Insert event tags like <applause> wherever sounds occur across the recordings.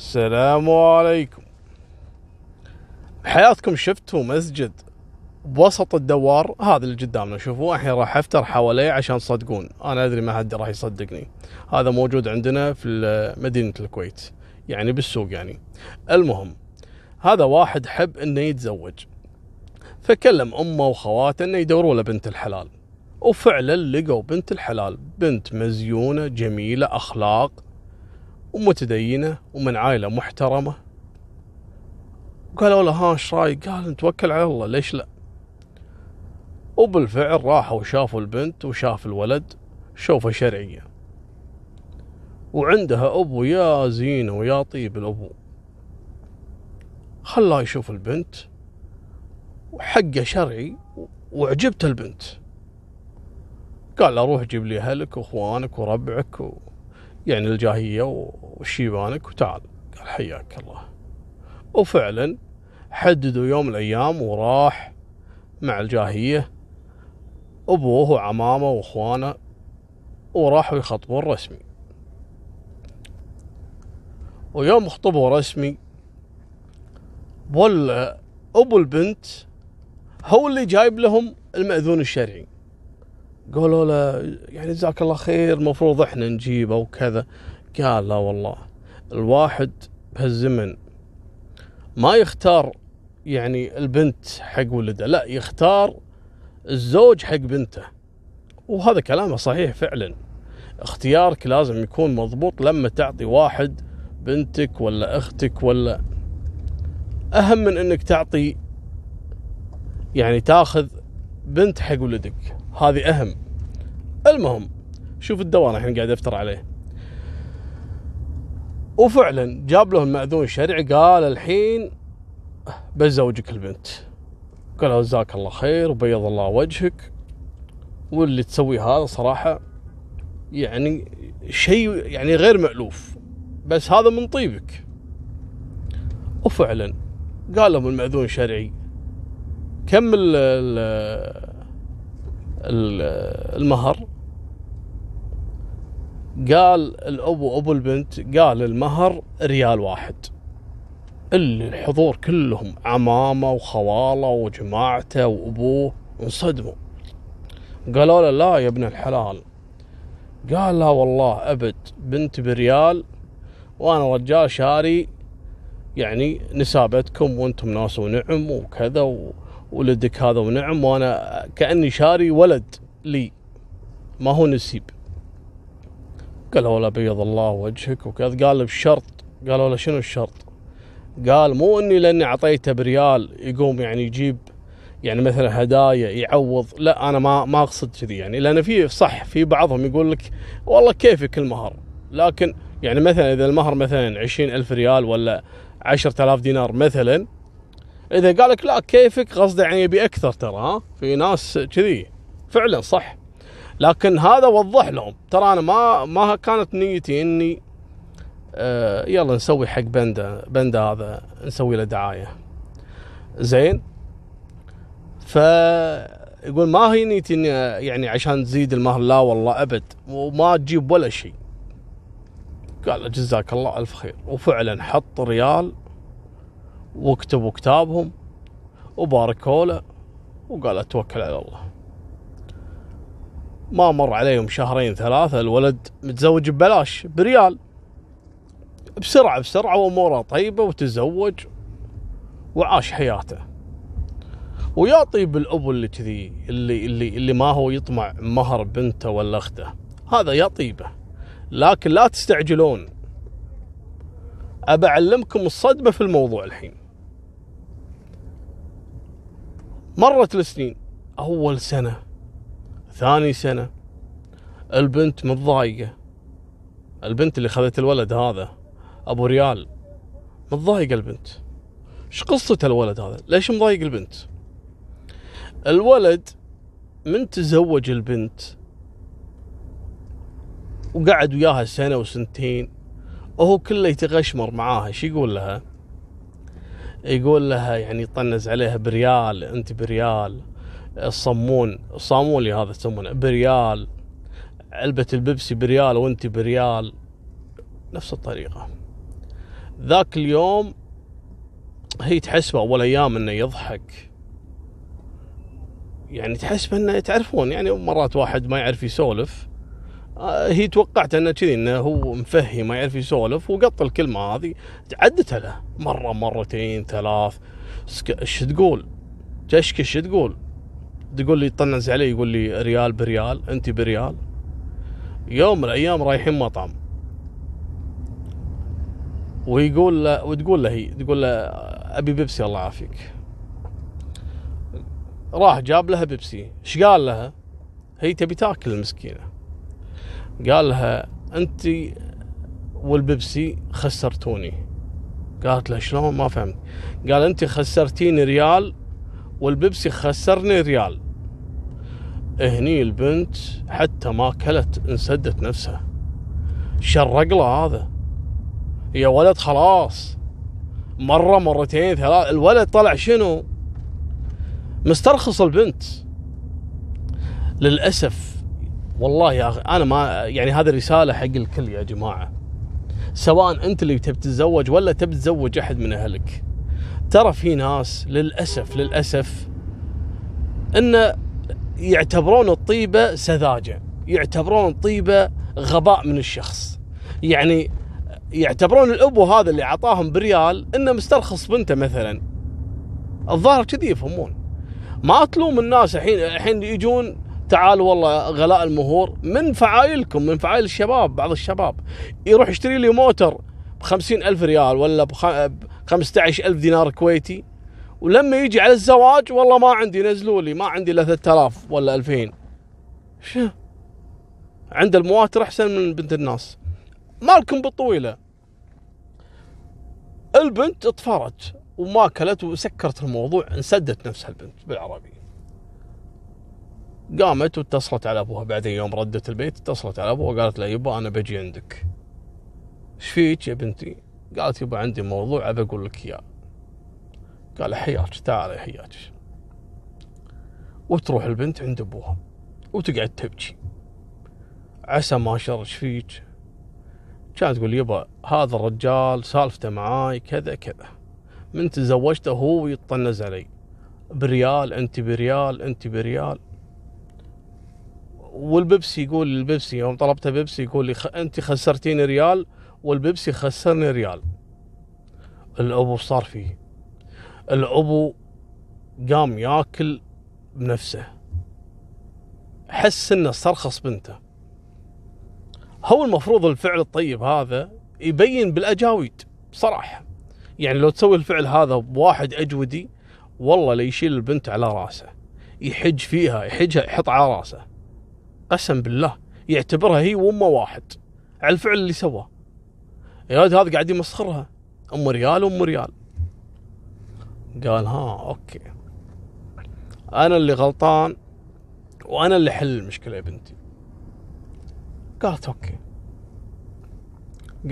السلام عليكم. بحياتكم شفتوا مسجد بوسط الدوار؟ هذا اللي قدامنا. شوفوا الحين راح أفتر حواليه عشان تصدقون أنا أدري ما حد راح يصدقني. هذا موجود عندنا في مدينة الكويت. يعني بالسوق يعني. المهم هذا واحد حب إنه يتزوج. فكلم أمه وخواته إنه يدوروا له بنت الحلال. وفعلا لقوا بنت الحلال. بنت مزيونة جميلة أخلاق. ومتدينة ومن عائلة محترمة. قالوا له ها إيش رأيك؟ قال نتوكل على الله. ليش لا؟ وبالفعل راحوا شافوا البنت وشاف الولد شوفه شرعيه وعندها أبو يا زينة ويا طيب الأبو. خلاه يشوف البنت وحقه شرعي وعجبته البنت. قال له روح جيب لي أهلك وإخوانك وربعك و... يعني الجاهيه وشيبانك وتعال قال حياك الله. وفعلا حددوا يوم من الأيام وراح مع الجاهيه أبوه وعمامه وإخوانه وراحوا يخطبون رسمي ويوم خطبوا رسمي ولا أبو البنت هو اللي جايب لهم المأذون الشرعي. قالوا له يعني جزاك الله خير المفروض إحنا نجيبه وكذا. قال لا والله الواحد بهالزمن ما يختار يعني البنت حق ولده لا يختار الزوج حق بنته. وهذا كلامه صحيح فعلا. اختيارك لازم يكون مضبوط لما تعطي واحد بنتك ولا أختك ولا أهم من إنك تعطي يعني تاخذ بنت حق ولدك. هذه أهم. المهم شوف الدوام الحين قاعد افتر عليه. وفعلا جاب له المأذون الشرعي قال الحين بزوجك البنت. قال جزاك الله خير وبيض الله وجهك. واللي تسويه هذا صراحة يعني شيء يعني غير مألوف. بس هذا من طيبك. وفعلا قال لهم المأذون الشرعي كم المهر. قال الأبو أبو البنت قال المهر ريال واحد. اللي الحضور كلهم عمامة وخوالة وجماعته وأبوه انصدموا. قالوا له لا يا ابن الحلال. قال لا والله أبد بنت بريال وأنا رجال شاري يعني نسابتكم وأنتم ناس ونعم وكذا ولدك هذا ونعم وأنا كأني شاري ولد لي. ما هو نسيب. قالوا له بيض الله وجهك. وكذا قال بشرط. قالوا له شنو الشرط؟ قال مو إني لأني أعطيته بريال يقوم يعني يجيب يعني مثلا هدايا يعوض. لا أنا ما ما أقصد كذي يعني. لأن في صح في بعضهم يقول لك والله كيفك المهر؟ لكن يعني مثلا إذا المهر مثلا عشرين ألف ريال ولا عشرة آلاف دينار مثلا إذا قال لك لا كيفك؟ قصده يعني يبي أكثر ترى ها؟ في ناس كذي. فعلا صح. لكن هذا وضح لهم. ترى أنا ما ما كانت نيتي إني آه يلا نسوي حق بندا بندا هذا نسوي له دعاية. زين؟ فيقول ما هي نيتي إني يعني عشان تزيد المهر؟ لا والله أبد. وما تجيب ولا شيء. قال جزاك الله ألف خير. وفعلا حط ريال وكتبوا كتابهم وباركوا له وقال أتوكل على الله. ما مر عليهم شهرين ثلاثة الولد متزوج ببلاش بريال. بسرعة بسرعة وأموره طيبة وتزوج وعاش حياته. ويا طيب الأب اللي كذي اللي اللي اللي ما هو يطمع مهر بنته ولا أخته. هذا يا طيبة. لكن لا تستعجلون. أبى أعلمكم الصدمة في الموضوع الحين. مرت السنين. أول سنة ثاني سنة البنت متضايقة. البنت اللي خذت الولد هذا أبو ريال. متضايقة البنت. إيش قصة الولد هذا؟ ليش مضايق البنت؟ الولد من تزوج البنت وقعد وياها سنة وسنتين وهو كله يتغشمر معاها. إيش يقول لها؟ يقول لها يعني يطنز عليها بريال انت بريال الصمون الصامولي هذا يسمونه بريال علبة البيبسي بريال وانت بريال نفس الطريقة. ذاك اليوم هي تحسبه أول أيام إنه يضحك. يعني تحسب إنه تعرفون يعني مرات واحد ما يعرف يسولف. هي توقعت انه كذي إنه هو مفهي ما يعرف يسولف وقط الكلمة هذه عدتها له مرة مرتين ثلاث. إيش تقول؟ تشكي إيش تقول؟ تقول لي طنز علي يقول لي ريال بريال أنت بريال. يوم من الأيام رايحين مطعم. ويقول له وتقول له هي تقول له أبي بيبسي الله يعافيك. راح جاب لها بيبسي. إيش قال لها؟ هي تبي تاكل المسكينة. قال لها أنت والبيبسي خسرتوني. قالت له شلون؟ ما فهمت. قال أنت خسرتيني ريال والبيبسي خسرني ريال. هني البنت حتى ما كلت انسدت نفسها. شرق له هذا. يا ولد خلاص. مرة مرتين ثلاث الولد طلع شنو؟ مسترخص البنت. للأسف والله يا أخي أنا ما يعني هذه رسالة حق الكل يا جماعة. سواء أنت اللي تبي تتزوج ولا تبي تزوج أحد من أهلك. ترى في ناس للأسف للأسف أن يعتبرون الطيبة سذاجة يعتبرون الطيبة غباء من الشخص. يعني يعتبرون الأبو هذا اللي عطاهم بريال إنه مسترخص بنته مثلا. الظاهر كذي يفهمون. ما تلوم الناس الحين الحين يجون تعالوا والله غلاء المهور من فعايلكم من فعايل الشباب بعض الشباب يروح يشتري لي موتر بخمسين ألف ريال ولا عشر ألف دينار كويتي. ولما يجي على الزواج والله ما عندي نزلوا لي ما عندي إلا 3000 ولا 2000 شو؟ عند المواتر أحسن من بنت الناس. مالكم بالطويلة. البنت اطفرت وما اكلت وسكرت الموضوع انسدت نفسها البنت بالعربي قامت واتصلت على أبوها. بعدين يوم ردت البيت اتصلت على أبوها وقالت له يبا أنا بجي عندك. إيش فيك يا بنتي؟ قالت يبا عندي موضوع أبى أقول لك إياه. قال حياك تعالي حياك. وتروح البنت عند أبوها وتقعد تبكي. عسى ما شر إيش فيك؟ كانت تقول يبا هذا الرجال سالفته معاي كذا كذا. من تزوجته هو يطنز علي. بريال انت بريال انت بريال. والبيبسي يقول البيبسي يوم طلبته بيبسي يقول لي خ... أنت خسرتيني ريال والبيبسي خسرني ريال. الأبو صار فيه. الأبو قام ياكل بنفسه. حس إنه استرخص بنته. هو المفروض الفعل الطيب هذا يبين بالأجاويد بصراحة. يعني لو تسوي الفعل هذا بواحد أجودي والله ليشيل البنت على رأسه. يحج فيها يحجها يحط على رأسه. قسم بالله يعتبرها هي وأمه واحد. على الفعل اللي سواه. يا هذا قاعد يمسخرها. أم ريال أم ريال. قال ها okay. أنا اللي غلطان وأنا اللي حل المشكلة يا بنتي. قالت okay.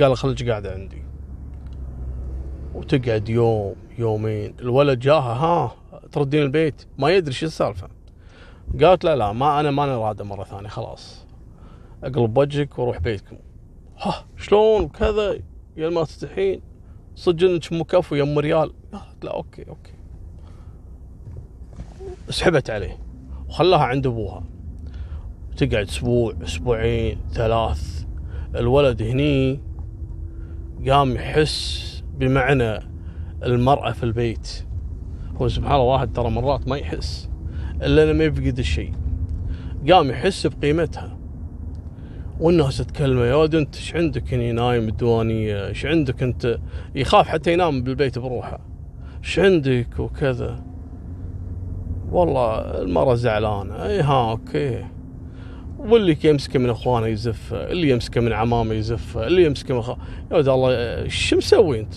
قال خليك قاعدة عندي. وتقعد يوم يومين. الولد جاها ها تردين البيت. ما يدري شو السالفة. قالت لا لا ما أنا ماني راده مرة ثانية خلاص. أقلب وجهك وأروح بيتكم. ها شلون؟ كذا يا ما تستحين. صدق إنك مو كفو يا أم ريال. قالت لا okay okay. سحبت عليه. وخلاها عند أبوها. تقعد أسبوع أسبوعين ثلاث. الولد هني قام يحس بمعنى المرأة في البيت. هو سبحان الله واحد ترى مرات ما يحس. إلا لما يفقد الشيء. قام يحس بقيمتها. والناس تكلمه يا ولد أنت إيش عندك؟ هني نايم بالديوانيه إيش عندك أنت؟ يخاف حتى ينام بالبيت بروحه. إيش عندك؟ وكذا. والله المرة زعلانة. اي ها أوكي. واللي يمسكه من إخوانه يزفه اللي يمسكه من عمامه يزفه اللي يمسكه من خ... يا ولد الله إيش مسوي أنت؟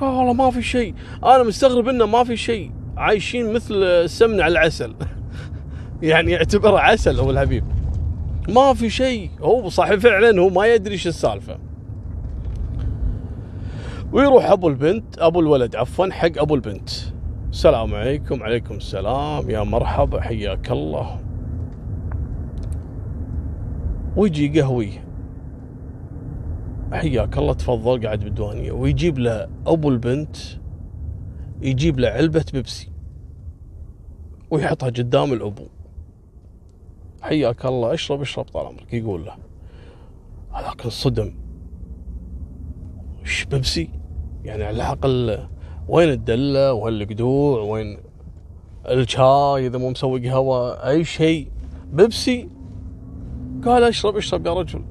قال والله ما في شيء أنا مستغرب إنه ما في شيء. عايشين مثل السمن على العسل. <laughs> يعني يعتبره عسل هو الحبيب. ما في شيء. هو صحيح فعلا هو ما يدري إيش السالفة. ويروح أبو البنت أبو الولد عفوا حق أبو البنت. السلام عليكم. عليكم السلام. يا مرحبا حياك الله. ويجي قهوي. حياك الله تفضل قاعد بالديوانية. ويجيب له أبو البنت يجيب له علبة بيبسي. ويحطها قدام الأبو. حياك الله اشرب اشرب طال عمرك يقول له. هذاك انصدم إيش بيبسي يعني على العقل وين الدلة؟ وين القدوع؟ وين الشاي إذا مو مسوي قهوه أي شيء. بيبسي قال اشرب اشرب يا رجل.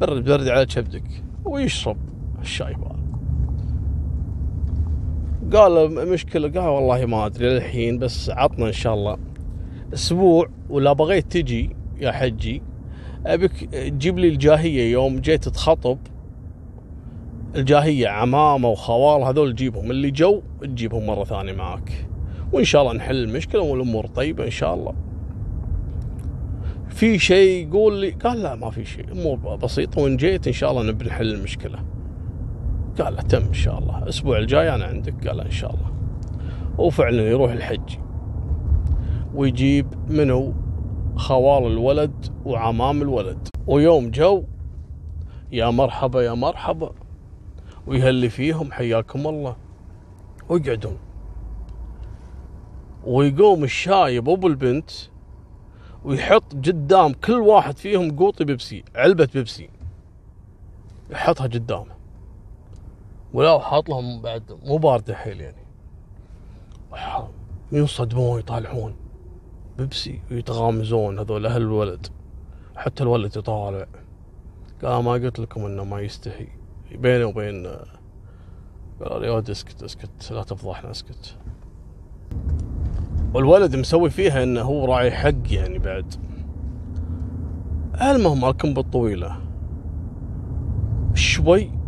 برد برد على كبدك ويشرب الشاي هذا قال مشكلة؟ قال والله ما أدري للحين بس عطنا إن شاء الله. أسبوع ولا بغيت تجي يا حجي أبيك تجيب لي الجاهية يوم جيت تخطب. الجاهية عمامة وخوال هذول تجيبهم. اللي جو تجيبهم مرة ثانية معك وإن شاء الله نحل المشكلة والأمور طيبة إن شاء الله. في شيء يقول لي؟ قال لا ما في شيء. امور بسيطة وإن جيت إن شاء الله نبي نحل المشكلة. قال تم إن شاء الله. الأسبوع الجاي أنا عندك. قال إن شاء الله. وفعلا يروح الحج. ويجيب منه خوال الولد وعمام الولد. ويوم جو يا مرحبا يا مرحبا. ويهلي فيهم حياكم الله. ويقعدون. ويقوم الشايب ابو البنت ويحط قدام كل واحد فيهم قوطي بيبسي علبة بيبسي. يحطها قدامه. ولا حاط لهم بعد مو باردة حيل يعني. ينصدمون يطالعون بيبسي ويتغامزون هذول أهل الولد. حتى الولد يطالع. قال ما قلت لكم إنه ما يستحي. بينه وبين قال يا أسكت أسكت لا تفضحنا أسكت. والولد مسوي فيها إنه هو راعي حق يعني بعد. المهم الكم بالطويلة. شوي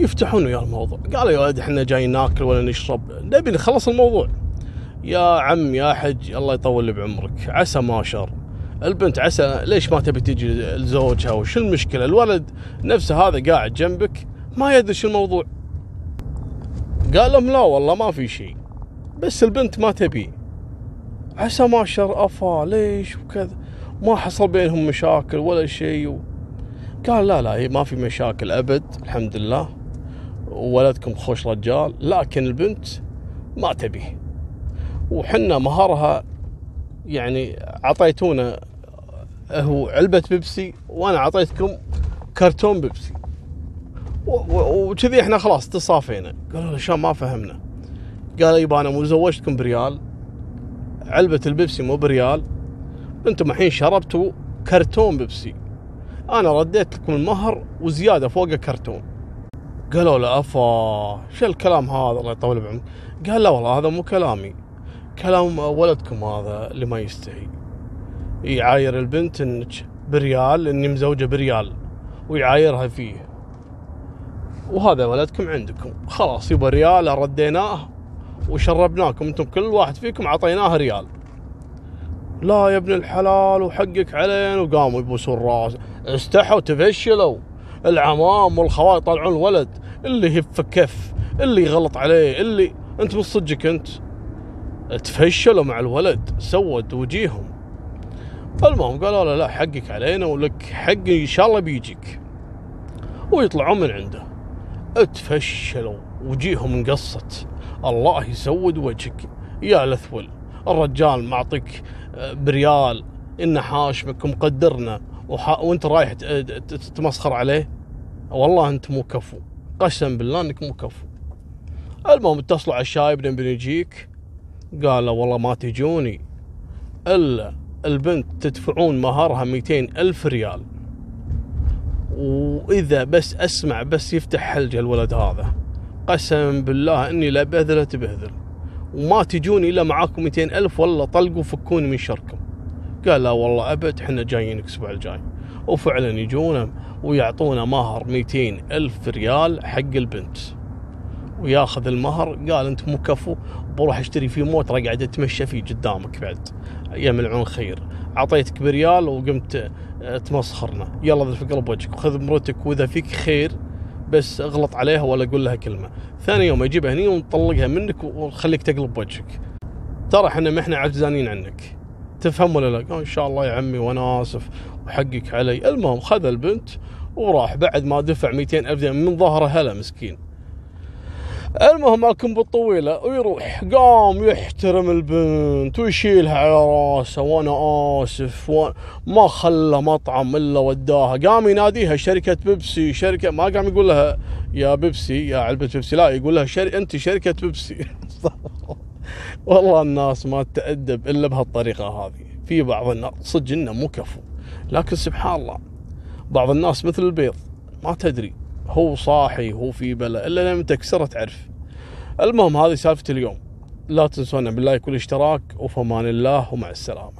يفتحون ويا الموضوع. قالوا يا ولد إحنا جايين ناكل ولا نشرب. نبي نخلص الموضوع. يا عم يا حج الله يطول بعمرك. عسى ما شر. البنت عسى ليش ما تبي تجي لزوجها؟ وش المشكلة؟ الولد نفسه هذا قاعد جنبك ما يدري شو الموضوع. قال لهم لا والله ما في شيء. بس البنت ما تبي. عسى ما شر أفا ليش وكذا. ما حصل بينهم مشاكل ولا شيء. قال لا لا هي ما في مشاكل أبد الحمد لله. وولدكم خوش رجال لكن البنت ما تبي. وحنا مهرها يعني عطيتونا هو علبة بيبسي وأنا عطيتكم كرتون بيبسي. وكذي إحنا خلاص تصافينا قالوا شلون ما فهمنا. قال يبا أنا مو زوجتكم بريال. علبة البيبسي مو بريال. أنتم الحين شربتوا كرتون بيبسي. أنا رديت لكم المهر وزيادة فوقه كرتون قالوا له أفا شو الكلام هذا؟ الله يطول بعمرك. قال لا والله هذا مو كلامي. كلام ولدكم هذا اللي ما يستحي. يعاير البنت إنك بريال إني مزوجة بريال ويعايرها فيه. وهذا ولدكم عندكم. خلاص يبا ريال رديناه وشربناكم أنتم كل واحد فيكم عطيناه ريال. لا يا ابن الحلال وحقك علينا. وقاموا يبوسون راس استحوا تفشلوا. العمام والخوال يطلعون الولد اللي يهف كف اللي يغلط عليه اللي أنت من صدقك أنت. تفشلوا مع الولد سود وجيههم المهم قالوا له لا حقك علينا ولك حق إن شاء الله بيجيك. ويطلعون من عنده. تفشلوا وجيههم انقصت الله يسود وجهك يا لثول الرجال معطيك آه، بريال انه حاشمك ومقدرنا وانت رايح تتمسخر عليه والله انت مو كفو. قسم بالله انك مو كفو. المهم اتصلوا على الشايب نبي نجيك قال والله ما تجوني إلا البنت تدفعون مهرها 200 ألف ريال. وإذا بس أسمع بس يفتح حلجة الولد هذا. قسم بالله إني لا بهذله تبهذل وما تجون إلا معاكم 200 ألف والله طلقوا فكوني من شركم. قال لا والله أبد إحنا جايين الأسبوع الجاي. وفعلا يجونا ويعطونا مهر 200 ألف ريال حق البنت. وياخذ المهر قال أنت مو كفو بروح أشتري فيه موتر أقعد أتمشى فيه قدامك بعد. يا ملعون خير. أعطيتك بريال وقمت تمسخرنا. يلا ذا في قلب وجهك وخذ مرتك وإذا فيك خير بس أغلط عليها ولا قول لها كلمة. ثاني يوم أجيبها هني ونطلقها منك ونخليك تقلب وجهك. ترى إحنا ما إحنا عجزانين عنك. تفهم ولا لا؟ إن شاء الله يا عمي وأنا آسف وحقك علي. المهم خذ البنت وراح. بعد ما دفع 200 ألف درهم من ظهره هلا مسكين. المهم الكم بالطويلة ويروح قام يحترم البنت ويشيلها على راسه وأنا آسف وأنا ما خلى مطعم إلا وداها. قام يناديها شركة بيبسي شركة ما قام يقول لها يا بيبسي يا علبة بيبسي. لا يقول لها شر... أنت شركة بيبسي. <laughs> والله الناس ما تأدب إلا بهالطريقة هذه. في بعض الناس صدق إنه مو كفو. لكن سبحان الله بعض الناس مثل البيض ما تدري. هو صاحي هو في بلا إلا لما تكسره تعرف. المهم هذه سالفة اليوم. لا تنسونا باللايك والاشتراك وفمان الله ومع السلامة.